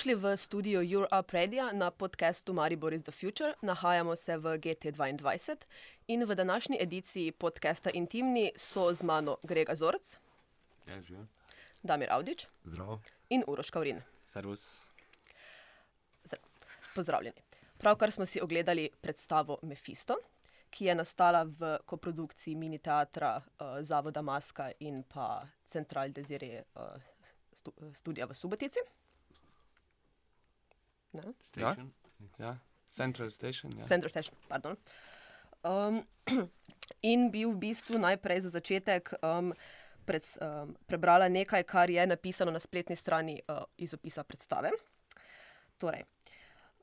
Dobrodošli v studiu Your Up Radio na podkastu Maribor is the Future. Nahajamo se v GT2 in v današnji ediciji podcasta Intimni so z mano Grega Zorc, Ja, živijo. Damir Avdič Zdravo. in Uroš Kavrin. Servus. Pozdravljeni. Pravkar smo si ogledali predstavo Mephisto, ki je nastala v koprodukciji mini teatra uh, Zavoda Maska in pa Central Desire uh, stu, studija v Subotici. Ne? Station. Ja, Central Station. Ja. Center Station, pardon. Um, in bi v bistvu najprej za začetek um, pred, um, prebrala nekaj, kar je napisano na spletni strani uh, iz opisa predstave. Torej,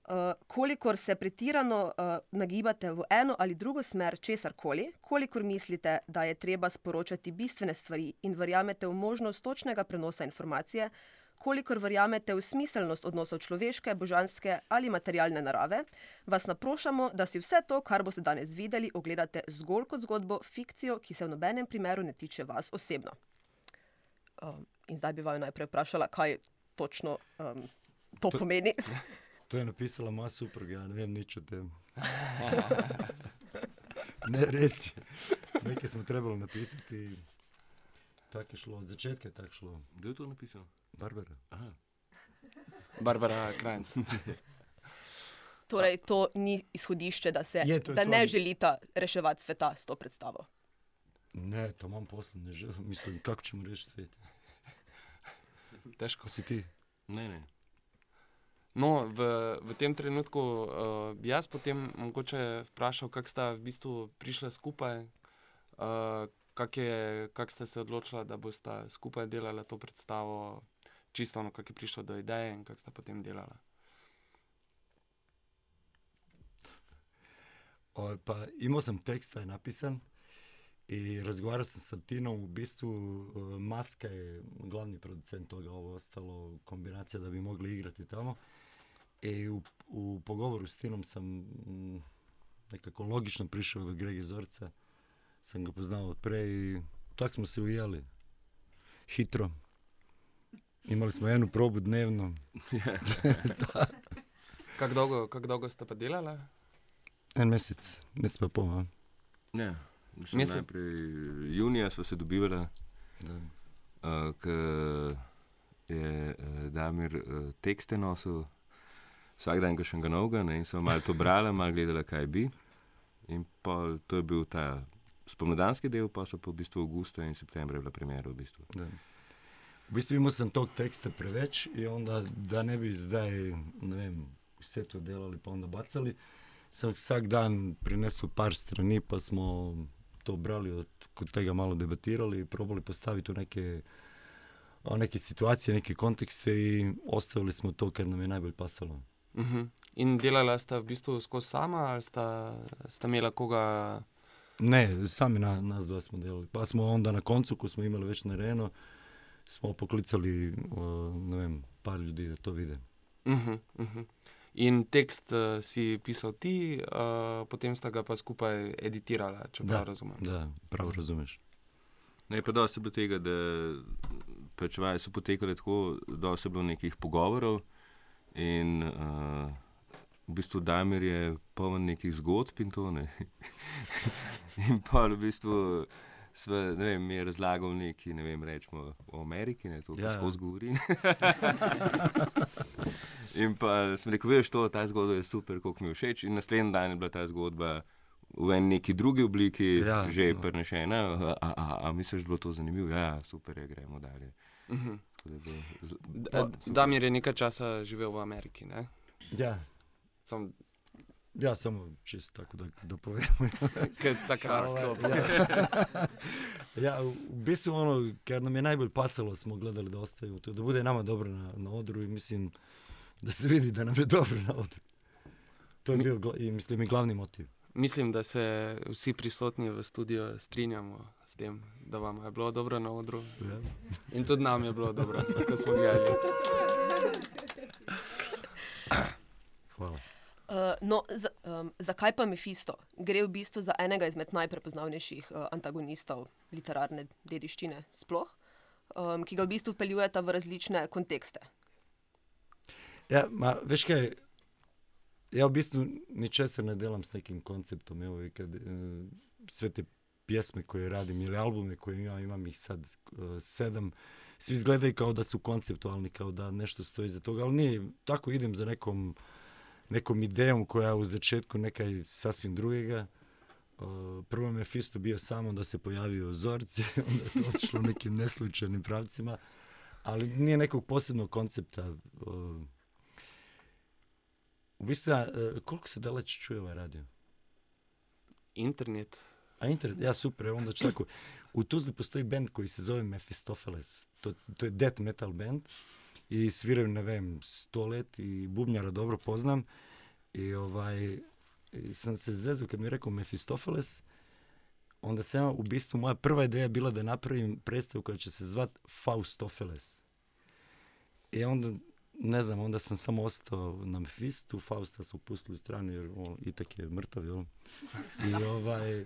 uh, kolikor se pretirano uh, nagibate v eno ali drugo smer česar koli, kolikor mislite, da je treba sporočati bistvene stvari in verjamete v možnost točnega prenosa informacije, kolikor verjamete v smiselnost odnosov človeške, božanske ali materialne narave, vas naprošamo, da si vse to, kar boste danes videli, ogledate zgolj kot zgodbo, fikcijo, ki se v nobenem primeru ne tiče vas osebno. Um, in zdaj bi vaju najprej vprašala, kaj točno um, to, to pomeni. To je napisala moja supruga, ja ne vem nič o tem. ne, res je. Nekaj smo trebali napisati. Tako je šlo, od začetka je tako šlo. Kdo je to napisal? Barbara. Aha. Barbara Krajnc. Torej, to ni izhodišče, da, se, Je, to je da to. ne želite reševati sveta s to predstavo. Ne, to imam posla, ne želim. Mislim, kako ćemo rešiti svet. Težko. Ko si ti? Ne, ne. No, v, v tem trenutku uh, bi jaz potem mogoče vprašal, kako sta v bistvu prišla skupaj, uh, kako kak ste se odločila, da boste skupaj delali to predstavo, čisto ono, kako je prišlo do ideje in kako sta potem delala. O, pa imao sam tekst taj napisan i razgovarao sam sa Tinom, u bistvu e, Maska je glavni producent toga, ovo ostalo kombinacija da bi mogli igrati tamo. I u, u pogovoru s Tinom sam mm, nekako logično prišao do Grege Zorca, sam ga poznao od pre i tak smo se ujeli. Hitro. Imali smo jednu probu dnevno. Kako dolgo, kak dolgo ste pa delali? En mjesec, mjesec pa pol, a? ne. Mislim, Mesec- najprej junija smo se dobivali, Da. uh, ker je uh, Damir uh, tekste nosil, vsak dan kakšnega novega, ne, in smo malo to brali, malo gledali, kaj bi. In pol, to je bil ta spomladanski del, pa so pa v bistvu avgusta in septembra bila premjera v bistvu. Da. V bistvu imao sam tog teksta preveč i onda da ne bi zdaj, ne vem, vse to delali pa onda bacali, sam vsak dan prinesao par strani pa smo to brali od kod tega malo debatirali i probali postaviti u neke, o, neke situacije, neke kontekste i ostavili smo to kad nam je najbolje pasalo. Uh -huh. In delala sta v bistvu skozi sama ali sta, sta imela koga? Ne, sami na, nas dva smo delali. Pa smo onda na koncu, ko smo imali već narejeno, smo poklicali, ne vem, par ljudi da to vide. Uh -huh, uh -huh. In tekst uh, si pisal ti, uh, potem sta ga pa skupaj editirala, če prav razumem. Da, pravo razumeš. Ne, pa dosti je bilo tega, da pač vaje so potekale tako, da je bilo nekih pogovorov in uh, bistvu Damir je poln nekih zgodb in to ne. in pa v bistvu sva, ne vem, mi je razlagal nekaj, ne vem, rečemo o Ameriki, ne, to Ja. ja. skozi govorim. in pa sem rekel, veš, to, ta zgodba je super, koliko mi je všeč. In naslednji dan je bila ta zgodba v neki drugi obliki, Ja, že no. prenešena. A, a, a, a misliš, da je bilo to zanimivo? Ja, super je, gremo dalje. Uh -huh. Tako da je bilo z- D- pa, eh, Damir je nekaj časa živel v Ameriki. Ne? Ja, Sam, ja samo čisto tako da, da povem. kaj takrat. Tako. ja. ja, u bistvu ono, ker nam je najbolj pasalo, smo gledali da ostaju tu, da bude nama dobro na, na odru i mislim da se vidi da nam je dobro na odru. To je Mi- i mislim glavni motiv. Mislim, da se vsi prisotni v studiu strinjamo s tem, da vam je bilo dobro na odru. Ja. In tudi nam je bilo dobro, ko smo gledali. Hvala. Uh, no, za, um, zakaj pa Mephisto? Gre v bistvu za enega izmed najprepoznavnejših uh, antagonistov literarne dediščine sploh, um, ki ga v bistvu vpeljujeta v različne kontekste. Ja, ma, veš kaj, ja v bistvu ničesar ne delam s nekim konceptom. I kad, e, sve te pjesme koje radim ili albume koje imam, imam ih sad e, sedam, svi izgledaju kao da su konceptualni, kao da nešto stoji za toga, ali nije, tako idem za nekom, nekom idejom koja u začetku nekaj sasvim drugega. Uh, prvo Mephisto bio samo da se pojavio Zorci, onda je to otišlo nekim neslučajnim pravcima, ali nije nekog posebnog koncepta. Uh, u bistvu, ja, uh, koliko se daleć čuje ovaj radio? Internet. A internet, ja super, onda ću tako. U Tuzli postoji band koji se zove Mephistopheles. To, to je death metal band i sviraju, ne vem, sto let i bubnjara dobro poznam. I ovaj, i sam se zezu kad mi je rekao Mephistopheles, onda sam ja, u bistvu moja prva ideja bila da napravim predstavu koja će se zvat Faustofeles. I onda, ne znam, onda sam samo ostao na Mephistu, Fausta su pustili u stranu jer on itak je mrtav, jel? I ovaj,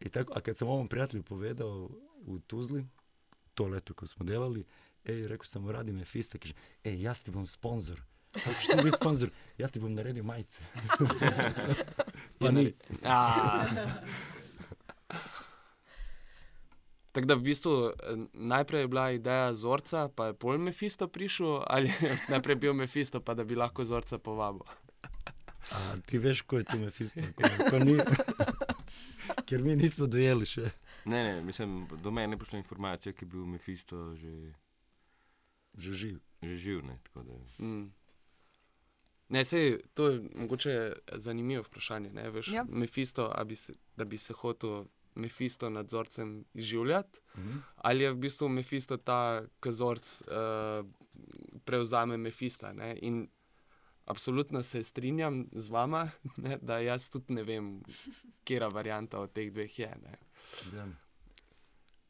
i tako, a kad sam ovom prijatelju povedao u Tuzli, to leto koje smo delali, ej, rekao sam mu, radi Mefista, kaže, ej, ja ti bom sponzor. Kako što biti sponzor? Ja ti bom naredio majice. pa ni. A. Tako da v bistvu najprej je bila ideja Zorca, pa je pol Mephisto prišel, ali najprej bil Mephisto, pa da bi lahko Zorca povabil. A ti veš, ko je tu Mefisto? Ko, ko ni... Ker mi nismo dojeli še. Ne, ne, mislim, do mene je prišla informacija, ki je bil Mephisto že, Že živ. že živ. Ne, tako da, Mm. Ne, sej, to je mogoče zanimivo vprašanje. Ne, veš, Ja. Mephisto, a bi se, da bi se hotel Mephisto nad Zorcem izživljati, Mhm. ali je v bistvu Mephisto ta, ki Zorc uh, prevzame Mephista. Ne? In absolutno se strinjam z vama, ne, da jaz tudi ne vem, kera varianta od teh dveh je. Ne? Ja.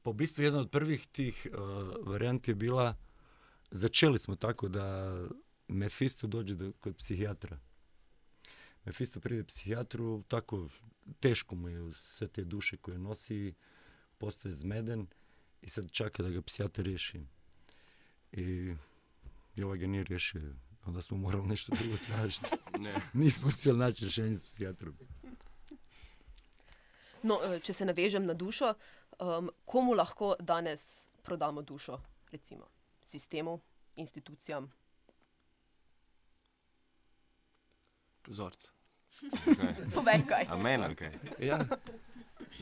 V bistvu jedna od prvih tih uh, variant je bila, začeli smo tako da Mefisto dođe do, kod psihijatra. Mefisto pride psihijatru, tako teško mu je sve te duše koje nosi, postoje zmeden i sad čeka da ga psihijatar riješi. I, i ovaj ga nije riješio, onda smo morali nešto drugo tražiti. ne. Nismo uspjeli naći rješenje s psihijatrom. No, eh, če se navežem na dušo, um, komu lahko danes prodamo dušo? Recimo sistemu, institucijam. Zorc. Okay. Povej kaj. A meni, kaj? Ja.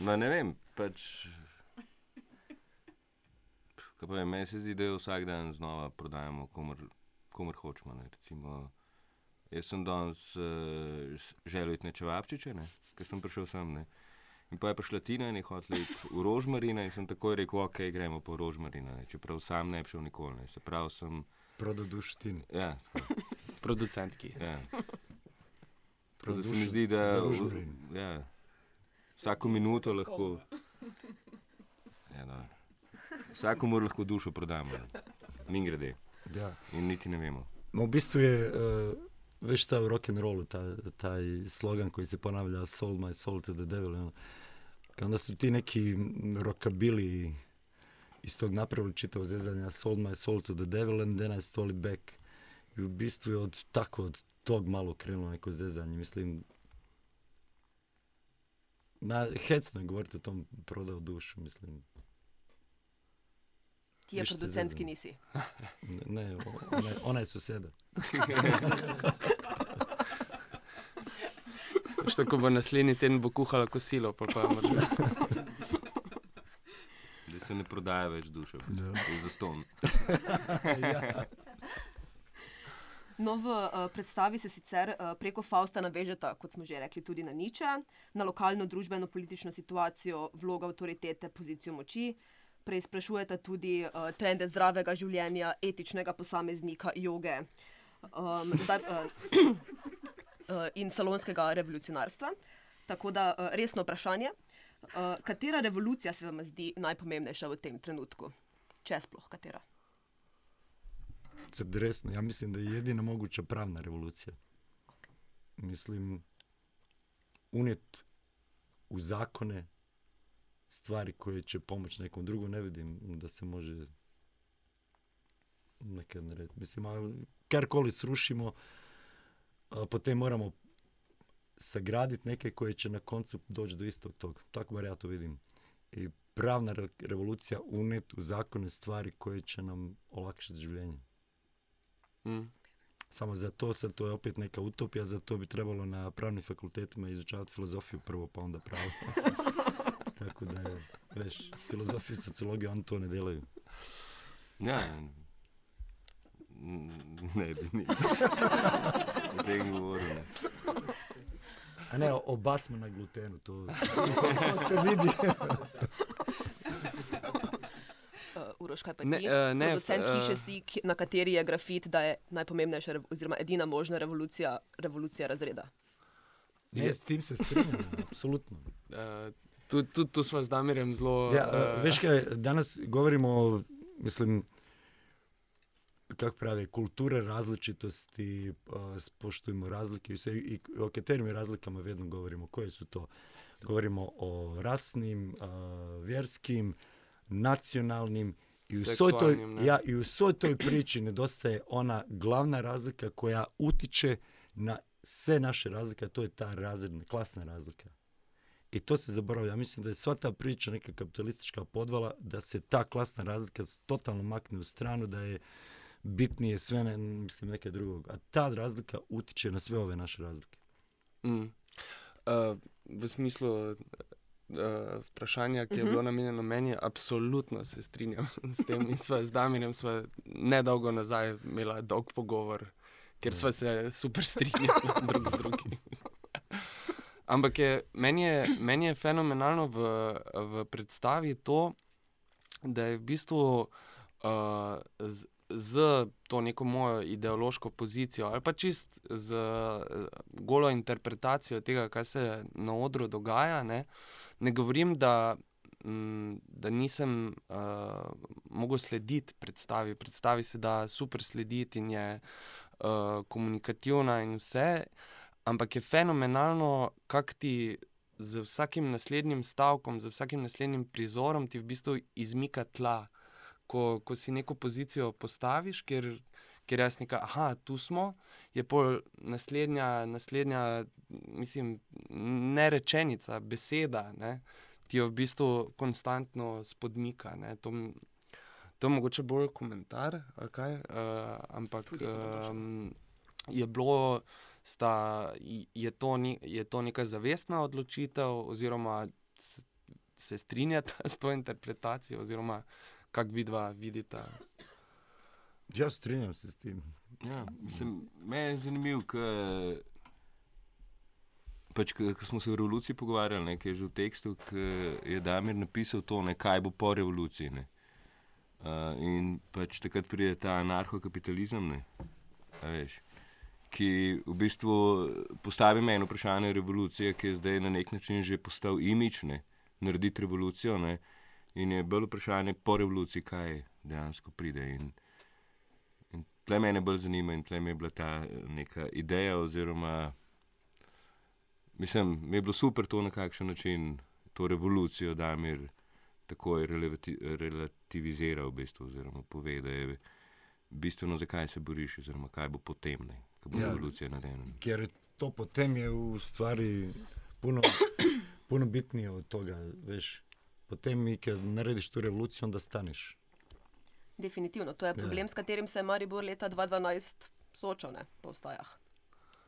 No, ne vem, pač. Kaj pa je, meni se zdi, da jo vsak dan znova prodajamo, komor, komor hočemo. Ne. Recimo, jaz sem danes uh, želel iti na čevapčiče, ne, ker sem prišel sem. Ne. In pa je prišla Tina in je hotela iti v Rožmarina in sem takoj rekel, ok, gremo po Rožmarina, ne, čeprav sam ne bi šel nikoli. Ne. Se pravi, sem. Prodal dušu tini. Ja, Producentki. ja. Tako da se mi zdi, da ja, vsako minuto lahko. Ja, no. Vsakomur lahko dušo prodamo, mi grede. Ja. In niti ne vemo. Ma u bistvu je, uh, već ta u rock'n'rollu, ta, taj slogan koji se ponavlja sold my soul to the devil. ono. I onda su ti neki rockabili iz tog napravili čitavo zezanja sold my soul to the devil and then I stole it back. I u bistvu je od tako od tog malo krenulo neko zezanje. Mislim, na, hecno je govoriti o tom prodao dušu, mislim. Ti je producent, ki nisi. Ne, ne ona, je- ona je suseda. Što ko bo naslednji teden bo kuhala kosilo, pa pa moraš. Da se ne prodaja več duše, Ja. za ston. ja. No, v uh, predstavi se sicer uh, preko Fausta navežeta, kot smo že rekli, tudi na niče, na lokalno družbeno-politično situacijo, vlogo avtoritete, pozicijo moči. Preizprašujete tudi uh, trende zdravega življenja, etičnega posameznika, joge um, zdaj, uh, in salonskega revolucionarstva. Tako da uh, resno vprašanje, uh, katera revolucija se vam zdi najpomembnejša v tem trenutku? Če sploh katera? Sad resno, ja mislim da je jedina moguća pravna revolucija. Mislim, unijet u zakone stvari koje će pomoći nekom drugom, ne vidim da se može nekaj narediti. Mislim, a karkoli srušimo, a, potem moramo sagraditi nekaj, koje će na koncu doći do istog toga. Tako bar ja to vidim. I pravna re- revolucija unet u zakone stvari koje će nam olakšati življenje. Mm. Samo za to sad to je opet neka utopija, za to bi trebalo na pravnim fakultetima izučavati filozofiju prvo, pa onda pravo. Tako da je, veš, filozofiju i sociologiju, oni to ne delaju. Ja, ne bi ni. O tem govoril. ne. A ne, oba smo na glutenu, to, to, to se vidi. Uh, Uroš, kaj pa Ne, ti? eh, ne, Producent f- hiše si, na kateri je grafit, da je najpomembnejša, oziroma edina možna revolucija, revolucija razreda. Ne, s tim se strinjam, apsolutno. Uh, Tudi tu, tu smo z Damirjem zelo. Ja, eh, veš kaj, danas govorimo o, mislim, kako pravi, kulture različitosti, a, spoštujemo razlike i sve, i o katerim razlikama vedno govorimo, koje su to? Govorimo o rasnim, a, vjerskim, nacionalnim i u, svoj toj, ne. ja, i u svoj toj priči nedostaje ona glavna razlika koja utiče na sve naše razlike, a to je ta razredna, klasna razlika. I to se zaboravlja. Ja mislim da je sva ta priča neka kapitalistička podvala, da se ta klasna razlika totalno makne u stranu, da je bitnije sve ne, mislim, neke drugog. A ta razlika utiče na sve ove naše razlike. Mm. Uh, v smislu uh, vprašanja, ki je Mhm. bilo namenjeno meni, absolutno se strinjam s tem. In sva z Damirjem sva nedolgo nazaj imela dolg pogovor, ker sva se super strinjala drug z drugim. Ampak je, meni, je, meni je fenomenalno v, v predstavi to, da je v bistvu uh, z, z to neko mojo ideološko pozicijo ali pa čist z uh, golo interpretacijo tega, kaj se na odru dogaja. Ne, ne govorim, da, m, da nisem uh, mogel slediti predstavi. Predstavi se da super slediti in je uh, komunikativna in vse. Ampak je fenomenalno, kako ti z vsakim naslednjim stavkom, z vsakim naslednjim prizorom ti v bistvu izmika tla. Ko, ko si neko pozicijo postaviš, ker, ker jaz nekaj, ah, tu smo, je pol naslednja, naslednja, mislim, ne rečenica, beseda, ne, ti jo v bistvu konstantno spodmika. Ne, to, to je mogoče bolj komentar, kaj, uh, ampak um, je bilo sta, je, to ni, je to neka zavestna odločitev, oziroma se strinjata s to interpretacijo, oziroma kako vidva vidita. Ja, strinjam se s tim. Ja, mislim, meni je zanimivo, ker pač, ko smo se o revoluciji pogovarjali, ne, je že v tekstu, ki je Damir napisal to, ne, kaj bo po revoluciji. Ne. Uh, in pač takrat pride ta anarhokapitalizem, ne, a veš, ki v bistvu postavi meni vprašanje revolucije, ki je zdaj na nek način že postal imič, ne, narediti revolucijo. Ne, in je bolj vprašanje po revoluciji, kaj dejansko pride. In, In tle mene bolj zanima in tle mi je bila ta neka ideja, oziroma mislim, mi je bilo super to na kakšen način, to revolucijo, da mi takoj relevati, relativizira v bistvu, oziroma pove, da je bistveno, zakaj se boriš, oziroma kaj bo potem, ne, ko bo Ja. ja. revolucija narejena. Jer to potem je u stvari puno, puno bitnije od toga, veš. Potem mi kad narediš tu revoluciju, onda staneš. Definitivno, to je Ja. problem, s katerim se je Maribor leta 2012 soočal ne, po vstajah.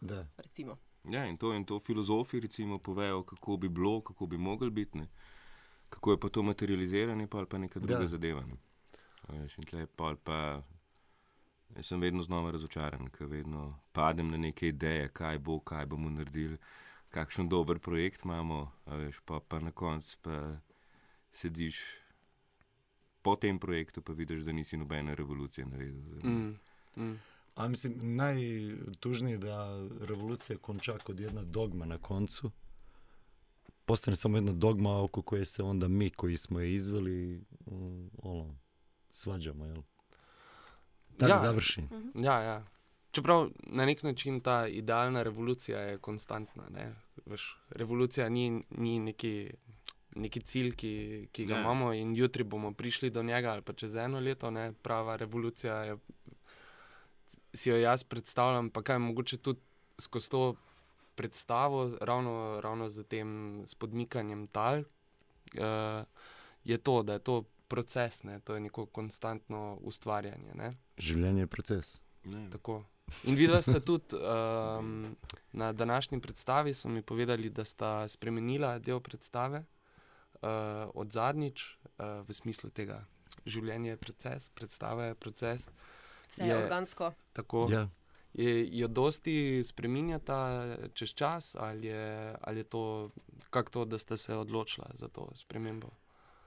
Da. Recimo. Ja, in to, in to filozofi recimo povejo, kako bi bilo, kako bi mogli biti, ne. kako je pa to materializiranje, pa ali pa neka druga Da. da. zadeva. Ne. Veš, in tle pol pa, jaz sem vedno znova razočaran, ker vedno padem na neke ideje, kaj bo, kaj bomo naredili, kakšen dober projekt imamo, a veš, pa, pa na koncu pa sediš po tem projektu, pa vidiš, da nisi nobene revolucije naredil. Mm, mm. A mislim, najtužnije da revolucija konča kod jedna dogma na koncu. Postane samo jedna dogma oko koje se onda mi koji smo je izveli, mm, ono, svađamo, jel? Tako Ja. završi. Ja, ja. Čeprav na nek način ta idealna revolucija je konstantna. Ne? Veš, revolucija ni, ni neki, neki cilj, ki, ki ga Ne. imamo in jutri bomo prišli do njega, ali pa čez eno leto. Ne? Prava revolucija je si jo jaz predstavljam, pa kaj mogoče tudi skozi to predstavo, ravno, ravno z tem spodmikanjem tal, uh, je to, da je to proces, ne? to je neko konstantno ustvarjanje. Ne? Življenje je proces. Ne. Tako. In videla ste tudi um, na današnji predstavi, so mi povedali, da sta spremenila del predstave uh, od zadnjič uh, v smislu tega. Življenje je proces, predstava je proces. Vse je organsko. Tako. Ja. Je, jo dosti spremenjata čez čas, ali je, ali je to, kako to, da ste se odločili za to spremembo?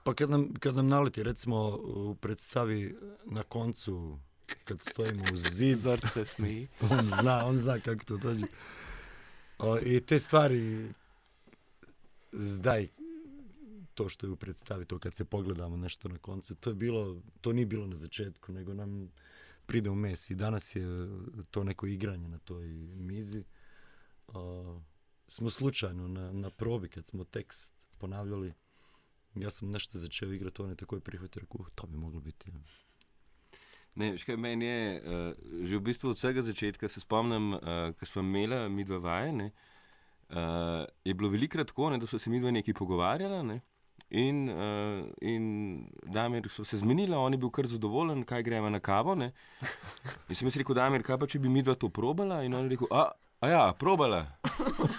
Pa kad nam, kad nam naleti, recimo v predstavi na koncu, kad stojimo u zid, Zrc se smeji. on zna, on zna kako to dođe. O, I te stvari, zdaj, to što je u predstavi, to kad se pogledamo nešto na koncu, to je bilo, to nije bilo na začetku, nego nam pride u mes i danas je to neko igranje na toj mizi. O, smo slučajno na, na probi, kad smo tekst ponavljali, ja sam nešto začeo igrati, on je tako je prihvatio, rekao, "Uh, to bi moglo biti. ja." Ne, veš kaj, meni je, uh, že v bistvu od vsega začetka se spomnim, uh, ko smo imeli mi dva vajene. Uh, je bilo velikrat tako, ne, da so se mi dva nekaj pogovarjala. Ne, in uh, in Damir so se zmenila, on je bil kar zadovoljen, kaj gremo na kavo. Ne. In sem jaz rekel, Damir, kaj pa če bi mi dva to probala? In on je rekel, a, a ja, probala.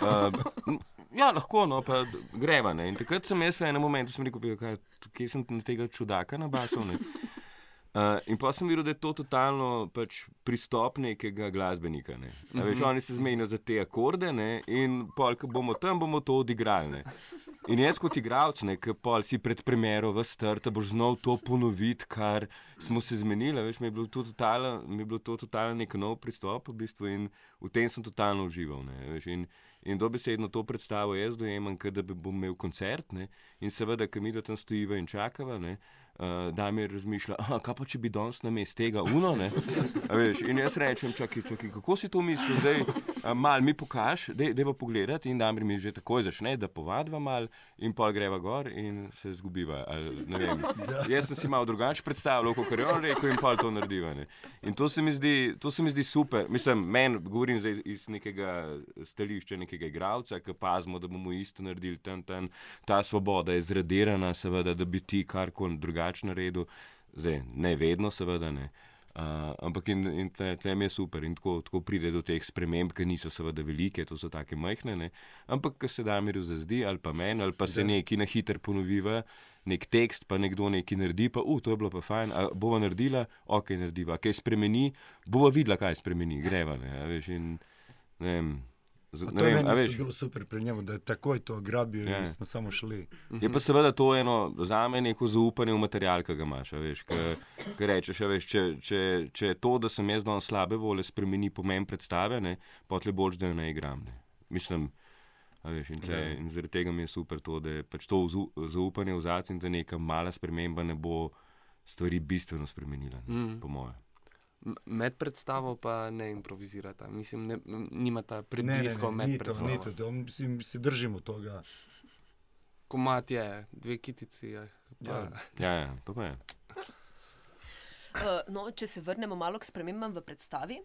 Uh, Ja, lahko, no, pa greva. Ne. In takrat sem jaz v enem momentu rekel, "Pej, kaj, kje sem tega čudaka nabasal. Ne. Uh, in pa sem videl, da je to totalno pač, pristop nekega glasbenika. Ne. Mm -hmm. veš, oni se zmenijo za te akorde ne, in pol, ko bomo tam, bomo to odigrali. Ne. In jaz kot igralec, ki pol si pred premjero v strta, boš znal to ponoviti, kar smo se zmenili. Veš, mi je bilo to totalno, mi je bilo to totalno nek nov pristop v bistvu in v tem sem totalno užival. Ne, veš, in, in dobesedno to predstavo jaz dojemam, kot da bi imel koncert ne, in seveda, ki mi da tam stojiva in čakava. Ne, Uh, da mi razmišlja, "Aha, kaj pa če bi danes na mestu tega uno. ne?" A Veš, in jaz rečem, čakaj, čakaj, kako si to mislil, da mal mi pokaž, da bo pogledati. In da mi že takoj začne, da povadva mal in pol greva gor in se zgubiva. Ali. Jaz sem si malo drugače predstavljal, kot je on rekel, in pol to narediva. Ne? In to se mi zdi, to se mi zdi super. Mislim, meni govorim zdaj iz nekega stališča, nekega igralca, ki pazimo, da bomo isto naredili tam, tam. Ta svoboda je zradirana, seveda, da bi ti karkoli drugače naredil. Zdaj, ne vedno, seveda ne. Uh, ampak in, in te, tem je super, in tako, tako pride do teh sprememb, ki niso seveda velike, to so take majhne, ne. ampak ki se da miru zazdi, ali pa meni, ali pa se Da. nekaj na hiter ponoviva, nek tekst, pa nekdo nekaj naredi, pa uh, to je bilo pa fajn, a bova naredila, ok, narediva, kaj spremeni, bova videla, kaj spremeni, greva. Ne, a veš, in, ne vem, z, A ne to je vem, isto bilo super pri njemu, da je takoj to grabio Ja. i smo samo šli. Je pa seveda to eno za me neko zaupanje v material, ki ga imaš. ki rečeš, a veš, če, če, če je to, da sem jaz danes slabe volje, spremeni pomen predstave, ne, potle boš, da ne igram. Ne. Mislim, veš, in, tle, Ja. in zaradi tega mi je super to, da je pač to zaupanje vzati in da neka mala sprememba ne bo stvari bistveno spremenila, ne, Mm. po moje. Med predstavo pa ne improvizirata, mislim, ne, nimata Ne, ne, preblisko ne, med ni to, predstavo. ni to, mislim, se držimo toga. Komat je, dve kitici. Je, pa, Ja. Ja, ja, to pa je. Uh, no, če se vrnemo malo k spremembam v predstavi.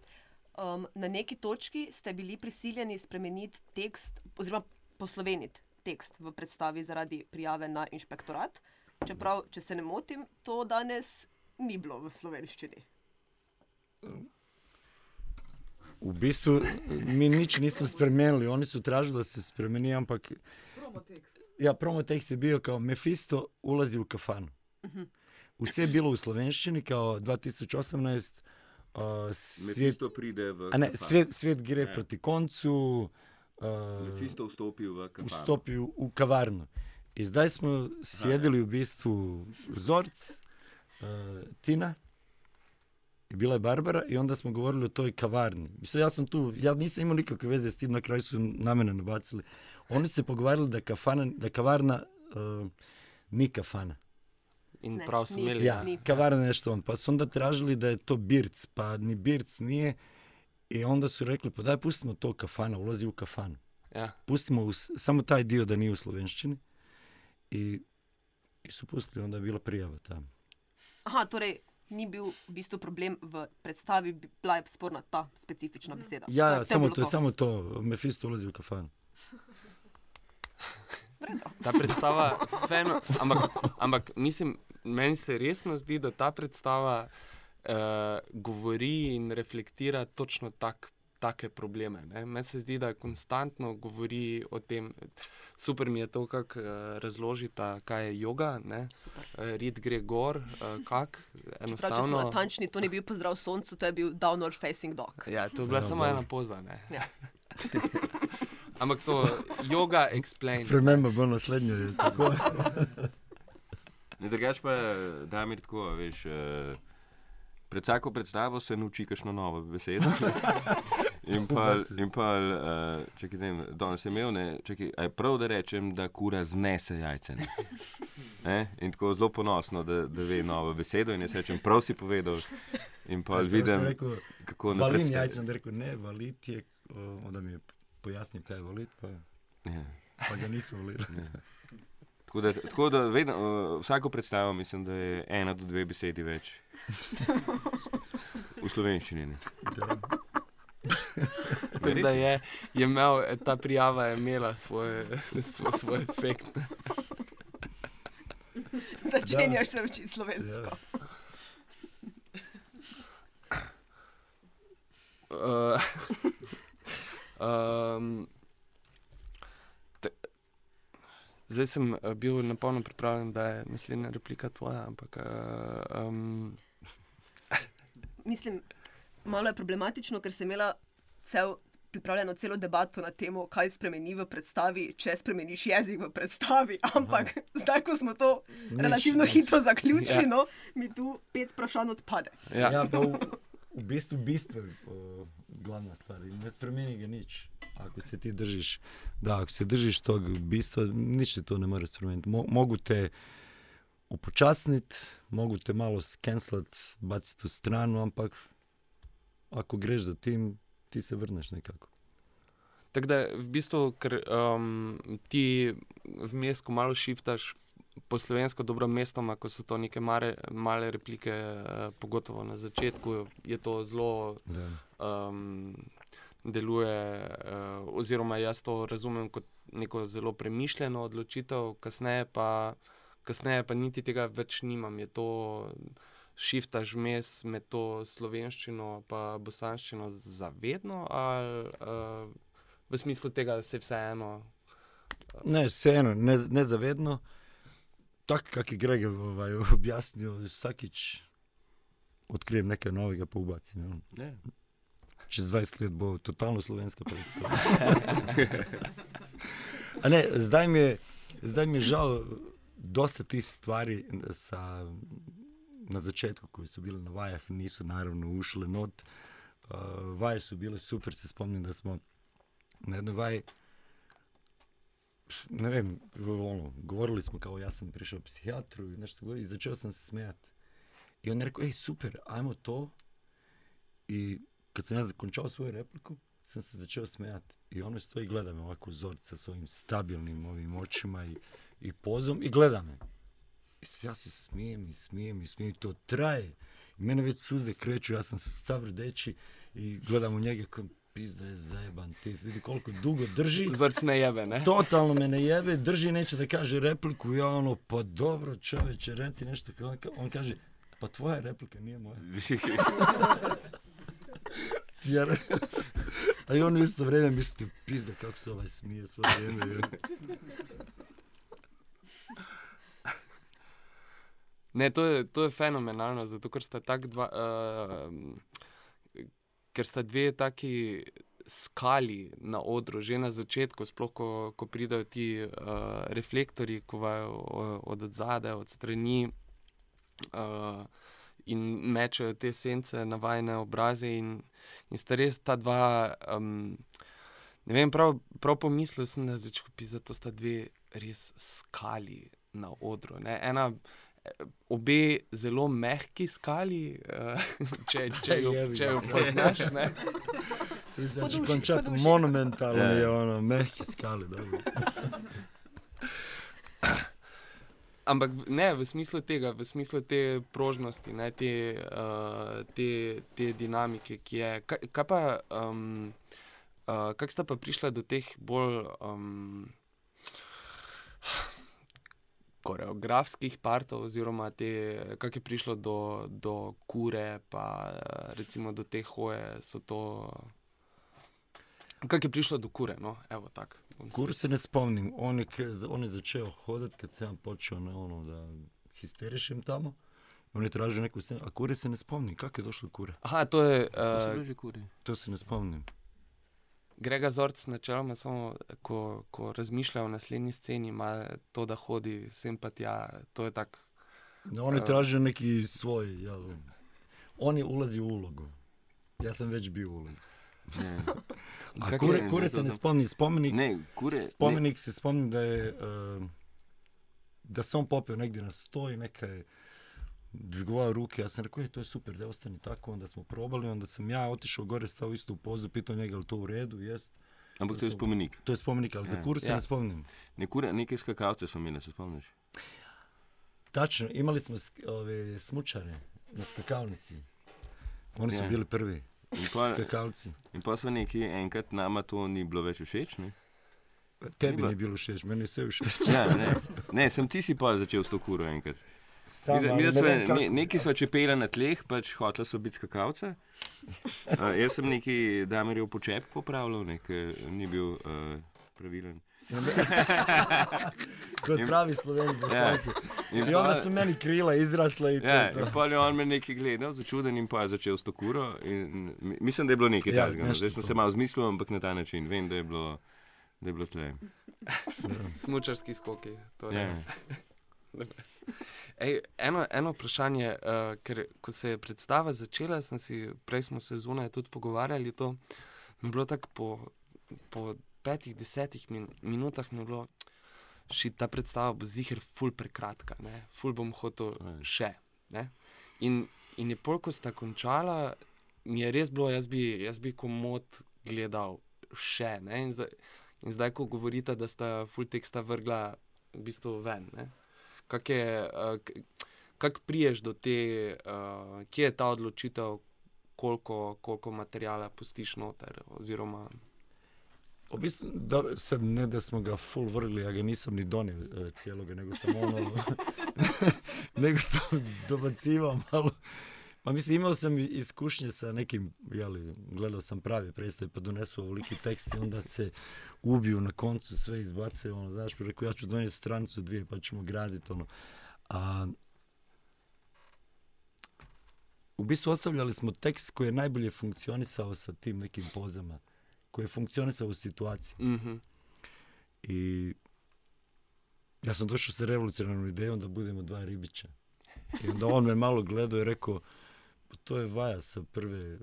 Um, na neki točki ste bili prisiljeni spremeniti tekst, oziroma posloveniti tekst v predstavi zaradi prijave na inšpektorat. Čeprav, če se ne motim, to danes ni bilo v slovenščini. U bistvu mi nič nismo spremenili, oni su tražili da se spremeni, ampak ja, promo tekst je bio kao Mephisto ulazi u kafanu. Vse je bilo u slovenščini kao 2018 uh, svijet, pride v ne, svijet, svijet gre Ja. proti koncu, uh, vstopi v vstopi u, u kavarnu. I zdaj smo sjedili u bistvu Zorc, uh, Tina, bila je Barbara i onda smo govorili o toj kavarni. Mislim, ja sam tu, ja nisam imao nikakve veze s tim, na kraju su na mene nabacili. Oni se pogovarali da, kafana, da kavarna uh, ni kafana. in Ne, prav ni. imeli. Ja, Ni. kavarna nešto on. Pa su onda tražili da je to birc, pa ni birc nije. I onda su rekli, pa daj pustimo to kafana, ulazi u kafanu. Ja. Pustimo u samo taj dio da nije u slovenščini. I, i su pustili, onda je bila prijava tamo. Aha, torej ni bil v bistvu problem v predstavi, bi- bila je sporna ta specifična beseda. Ja, To ja je- samo to, je samo to. Mefisto ulazi v kafan. Ta predstava, feno, ampak, ampak mislim, meni se resno zdi, da ta predstava uh, govori in reflektira točno tak, take probleme. ne. Meni se zdi, da konstantno govori o tem. Super mi je to, kako uh, razložita, kaj je yoga, ne. Super. Uh, rit gre gor, uh, kak, Prav, če smo enostavno. natančni, to ni bil pozdrav soncu, to je bil downward facing dog. Ja, to je bila Ja, samo bolj. ena poza. Ne. Ja. Ampak to yoga explain. Sprememba bo tako. Ne, drugač pa, da mi tako, veš, eh, pred vsako predstavo se nauči kakšno novo besedo. In pa, in pa uh, čakaj, ne, vem, danes je imel, ne, čakaj, a je prav, da rečem, da kura znese jajce. Ne? Ne? In tako zelo ponosno, da, da ve novo besedo. In jaz rečem, prav si povedal. In pa vidim, rekel, kako naprej. jajce, onda je rekel, ne, valit je, o, da mi je pojasnil, kaj je valit, pa, Ja. pa ga nismo volili. Tako da, tako da vedno, uh, vsako predstavo mislim, da je ena do dve besedi več. V slovenščini. Ne. Tako da je, je imel, ta prijava je imela svoj, svoj, svoj efekt. Začenjaš se učiti slovensko. Ja. Uh, um, te, zdaj sem eh, bil na polno pripravljen, da je naslednja replika tvoja, ampak uh, um, Mislim, malo je problematično, ker sem imela cel, pripravljeno celo debato na temo, kaj spremeni v predstavi, če spremeniš jezik v predstavi. Ampak zdaj, ko smo to Nič, relativno nič. hitro zaključili, Ja. no, mi tu pet vprašanj odpade. ja. Ja, pa v, v bistvu bistvo je uh, glavna stvar in ne spremeni ga nič. Ako se ti držiš, da, ako se držiš tog bistva, nič se to ne more spremeniti. Mo, mogu te upočasniti, mogu te malo skenslati, baciti v stranu, ampak ako greš za tim, ti se vrneš nekako. Tako da v bistvu, ker um, ti vmes, ko malo šiftaš po slovensko dobro mestoma, ko so to neke mare, male replike, uh, pogotovo na začetku, je to zelo Da. um, deluje, uh, oziroma jaz to razumem kot neko zelo premišljeno odločitev, kasneje pa, kasneje pa niti tega več nimam. Je to šiftaš vmes med to slovenščino in bosanščino zavedno, ali uh, v smislu tega, da se vseeno. Ne, vseeno, ne, nezavedno. Tako, kako je Greg ovaj, objasnil, vsakič odkrijem nekaj novega, pa ubacim. ja. Ne. Čez 20 let bo totalno slovenska predstava. A Ne, zdaj, mi je, zdaj mi je žal, dosta tih stvari sa, na začetku, ko so bile na vajah, niso naravno ušle not. Uh, vaje su bile super, se spomnim da smo na jednoj vaji, ne vem, ono, govorili smo kao ja sam prišao psihijatru i nešto govori i začeo sam se smijati. I on je rekao, ej super, ajmo to. I kad sam ja zakončao svoju repliku, sam se začeo smijati. I ono stoji gleda me ovako uzorca sa svojim stabilnim ovim očima i, i pozom i gleda me. Ja se smijem i smijem i smijem i to traje. I mene već suze kreću, ja sam sav rdeći i gledam u njega kao pizda je zajeban ti, vidi koliko dugo drži. Zrc ne jebe, ne? Totalno me ne jebe, drži, neće da kaže repliku, ja ono, pa dobro čoveče, reci nešto, on, ka- on kaže, pa tvoja replika nije moja. Jer, a i on u isto vrijeme misli, pizda kako se ovaj smije svo vrijeme. Je." Ne, to je, to je fenomenalno, zato ker sta, tak dva, uh, ker sta dve taki skali na odru, že na začetku, sploh ko, ko pridejo ti uh, reflektori, ko vajo od zadaj, od strani uh, in mečejo te sence na vajne obraze. In, in sta res ta dva. Um, ne vem, prav, prav pomislil sem na začetku, da sta dve res skali na odru. Ne? Ena, obe zelo mehki skali, uh, če, če, jo, če jo poznaš. Ne? Svi znači Poduši, končat poduši. monumentalno Ja. je ono, mehki skali, dobro. Ampak ne v smislu tega, v smislu te prožnosti, ne, te, uh, te, te dinamike, ki je. Kaj, kaj pa, um, uh, kako sta pa prišla do teh bolj um, koreografskih partov, oziroma te, kako je prišlo do, do kure, pa eh, recimo do te hoje, so to. Kako je prišlo do kure? No, evo tako. bom Kur se ne spomnim, on je, on je začeo hodati kad sam počeo na ono da histerišem tamo. On je tražio neku scenu, a kure se ne spomnim, kako je došlo do kure? Aha, to je. Uh, že kuri. To se ne spomnim. Grega Zorc, načeloma, samo ko, ko razmišlja o naslednji sceni, ima to, da hodi sem pa tja. To je tako. No, on je A- tražio neki svoj, ja, on je ulazio u ulogu. Ja sam već bio u ulozi. Ne, A kure, je- kure ne, se ne spomni, spomenik, ne kure. Ne, spomenik se spomni da je, eh, da se on popeo negdje na sto i neka je dvigovao ruke, ja sam rekao, "E, to je super, da ostani tako, onda smo probali, onda sam ja otišao gore, stao isto u pozu, pitao njega, je li to u redu, jest. ampak to je spomenik. To je spomenik, ali za Ja. kur se Ja. ne spomnim. Ne, kure, neke skakalce smo imeli, se spomniš? Tačno, imali smo sk- ove smučare na skakavnici. Oni su Ja. bili prvi In pa, skakalci. in pa smo neki enkrat, nama to ni bilo več všeč. Ne? Tebi bila- nije bilo šeš, meni je sve všeč. Ja, ne. ne, sem ti si pa začel s to kuro enkrat. Samo, Mi, mi, ne kako. ne, neki so čepela na tleh, pač hotela so biti skakalce. Uh, jaz sem neki damerjev počep popravljal, ne, ker ni bil uh, pravilen. Kod pravi slovenski bosanci. In I onda su meni krila izrasla i to. Ja, to. in pa je on me nekaj gledal, začuden in pa je začel s to kuro. In, mi- mislim, da je bilo nekaj Ja, takega. no. Zdaj sem to. se malo zmislil, ampak na ta način. Vem, da je bilo, da je bilo tle. Smučarski skoki. Torej. Ja. Ej, eno, eno vprašanje, uh, ker ko se je predstava začela, sem si, prej smo se zunaj tudi pogovarjali, to mi je bilo tako po, po petih, desetih min, minutah, mi je bilo, še ta predstava bo zihar ful prekratka, ne? ful bom hotel Ja. še. Ne? In, in je pol, ko sta končala, mi je res bilo, jaz bi, jaz bi komod gledal še. ne, In zdaj, in zdaj, ko govorite, da sta ful teksta vrgla v bistvu ven. Ne? Kak je, uh, kak priješ do te, uh, kje je ta odločitev, koliko, koliko materijala pustiš noter? Oziroma, U bistvu, da, sad ne da smo ga full vrgli, ja ga nisam ni donio e, cijeloga, nego sam ono, nego sam dobacivao malo. Pa mislim, imao sam iskušnje sa nekim, jeli, gledao sam pravi predstave, pa donesu ovoliki tekst i onda se ubiju na koncu, sve izbace, ono, znaš, pa rekao, ja ću donijeti strancu dvije, pa ćemo graditi, ono. A, u bistvu ostavljali smo tekst koji je najbolje funkcionisao sa tim nekim pozama, koji je funkcionisao u situaciji. mhm. I ja sam došao sa revolucionarnom idejom da budemo dva ribića. I onda on me malo gledao i rekao, "Pa to je Vaja sa prve uh,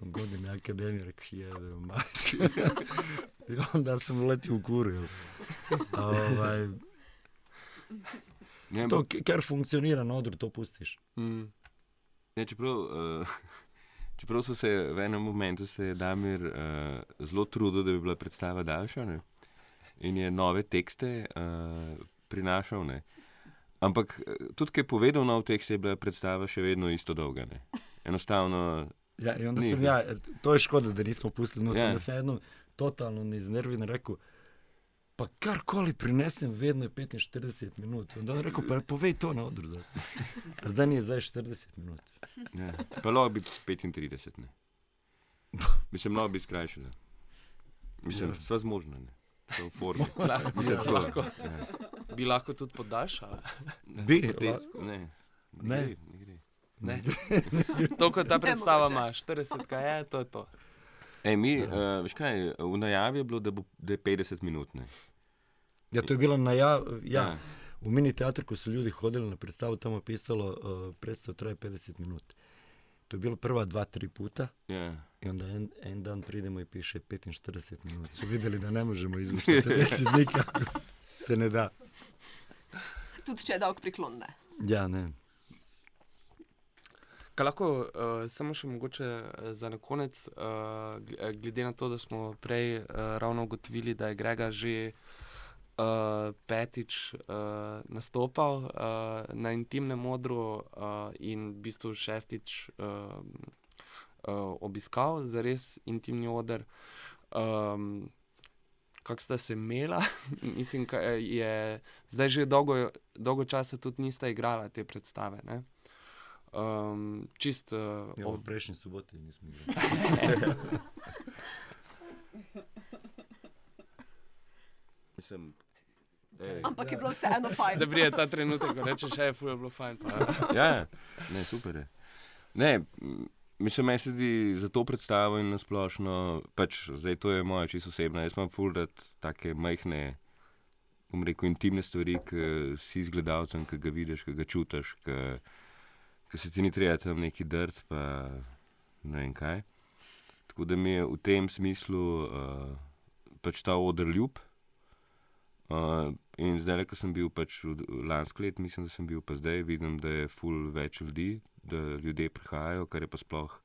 godine akademije. Rekao, jebe, u majke." I onda sam uletio u kuru. jel. A, ovaj, Ne, to ampak, k- kar funkcionira na odru, to pustiš. mm. ne, čeprav, uh, čeprav so se v enem momentu se je Damir uh, zelo trudil, da bi bila predstava daljša ne? in je nove tekste uh, prinašal. Ne? Ampak tudi, ki je povedal nov tekst, je bila predstava še vedno isto dolga. Ne? Enostavno, Ja, onda sam ja, to je škoda da nismo pustili unutra, Ja. da sam jednom totalno neiznerviran rekao, pa karkoli prinesem, vedno je 15-40 minuta. Onda on rekao, pa povej to na odru. Da. A zdaj nije za 40 minuta. ne. pa lahko biti 35. Ne? Mislim, lahko biti skrajšala. Mislim, Ja. sva zmožna. Ne? Sva v formi. Mislim, Ja. tako, lahko, ja. bi lahko tudi podaljšala. Ne, Bi, potem- Ne, Ne. ne, ne. To, kot ta predstava ima, 40 kaj je, to je to. Ej, mi, uh, veš kaj, v najavi je bilo, da, bo, da je 50 minut. Ne? Ja, to je bilo na ja, ja. U mini teatru ko su ljudi hodili na predstavu, tamo je pisalo uh, predstav traje 50 minuta. To je bilo prva dva, tri puta Ja. i onda en, en dan pridemo i piše 45 minuta. Su vidjeli da ne možemo izvući 50 nikako. Se ne da. Tudi če je dolg priklon. Ne. Ja, ne. Kaj lahko uh, samo še mogoče eh, za na konec, uh, glede na to, da smo prej uh, ravno ugotovili, da je Grega že uh, petič uh, nastopal uh, na intimnem modru uh, in v bistvu šestič uh, uh, obiskal za res intimni oder. Um, Kako sta se imela, mislim, da je zdaj že dolgo, dolgo časa tudi nista igrala te predstave. Ne? Um, čist, uh, Ja, o- v prejšnji soboti nismo igrali. Mislim, ej, Ampak je bilo vseeno fajn. Zdaj pride ta trenutek, ko rečeš, da je ful, je bilo fajn. Pa, ja, ne, super je. Ne, mislim, meni se zdi za to predstavo in nasplošno, pač zdaj to je moja čisto osebna. Jaz imam full rad take majhne, bom rekel, intimne stvari, ki si z gledalcem, ki ga vidiš, ki ga čutiš, ki, ki se ti ni treba tam neki drt, pa ne vem kaj. Tako da mi je v tem smislu uh, pač ta odr ljub. Uh, in zdaj, ko sem bil pač lansko leto, mislim, da sem bil pa zdaj, vidim, da je ful več ljudi, da ljudje prihajajo, kar je pa sploh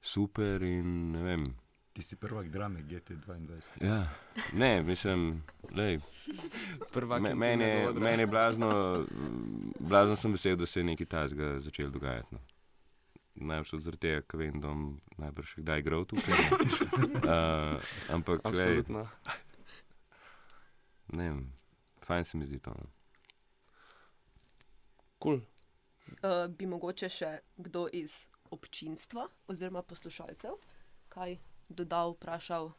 super. In, ne, vem, Ti si prvak drame GT22. ja, ne, mislim, lej, prvak me, meni je, meni je blazno, blazno sem vesel, da se je nekaj tajnega začelo dogajati. No. Največ zaradi tega, ker vem, da bom najbrž še kdaj igral tukaj. uh, ampak, lej, Absolutno. ne vem, fajn se mi zdi to. No. Cool. Uh, bi mogoče še kdo iz občinstva oziroma poslušalcev kaj dodal, vprašal?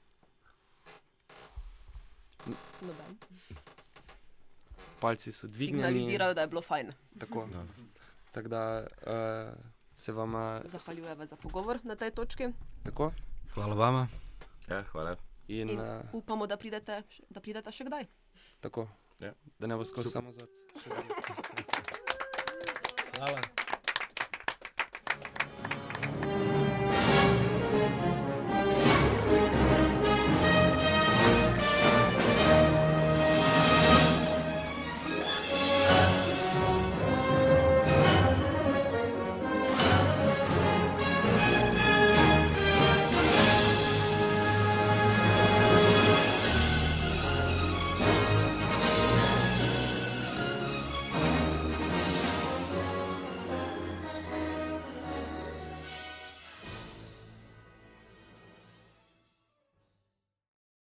Noben. Palci so dvignjeni. Signalizirajo, da je bilo fajn. Tako. Ja. Tako da uh, se vam Zahvaljujeva za pogovor na tej točki tako. Hvala vama. Ja, hvala. In, in uh, upamo, da pridete, da pridete še kdaj. tako. Ja. Da ne bo skozi samo zad. Hvala.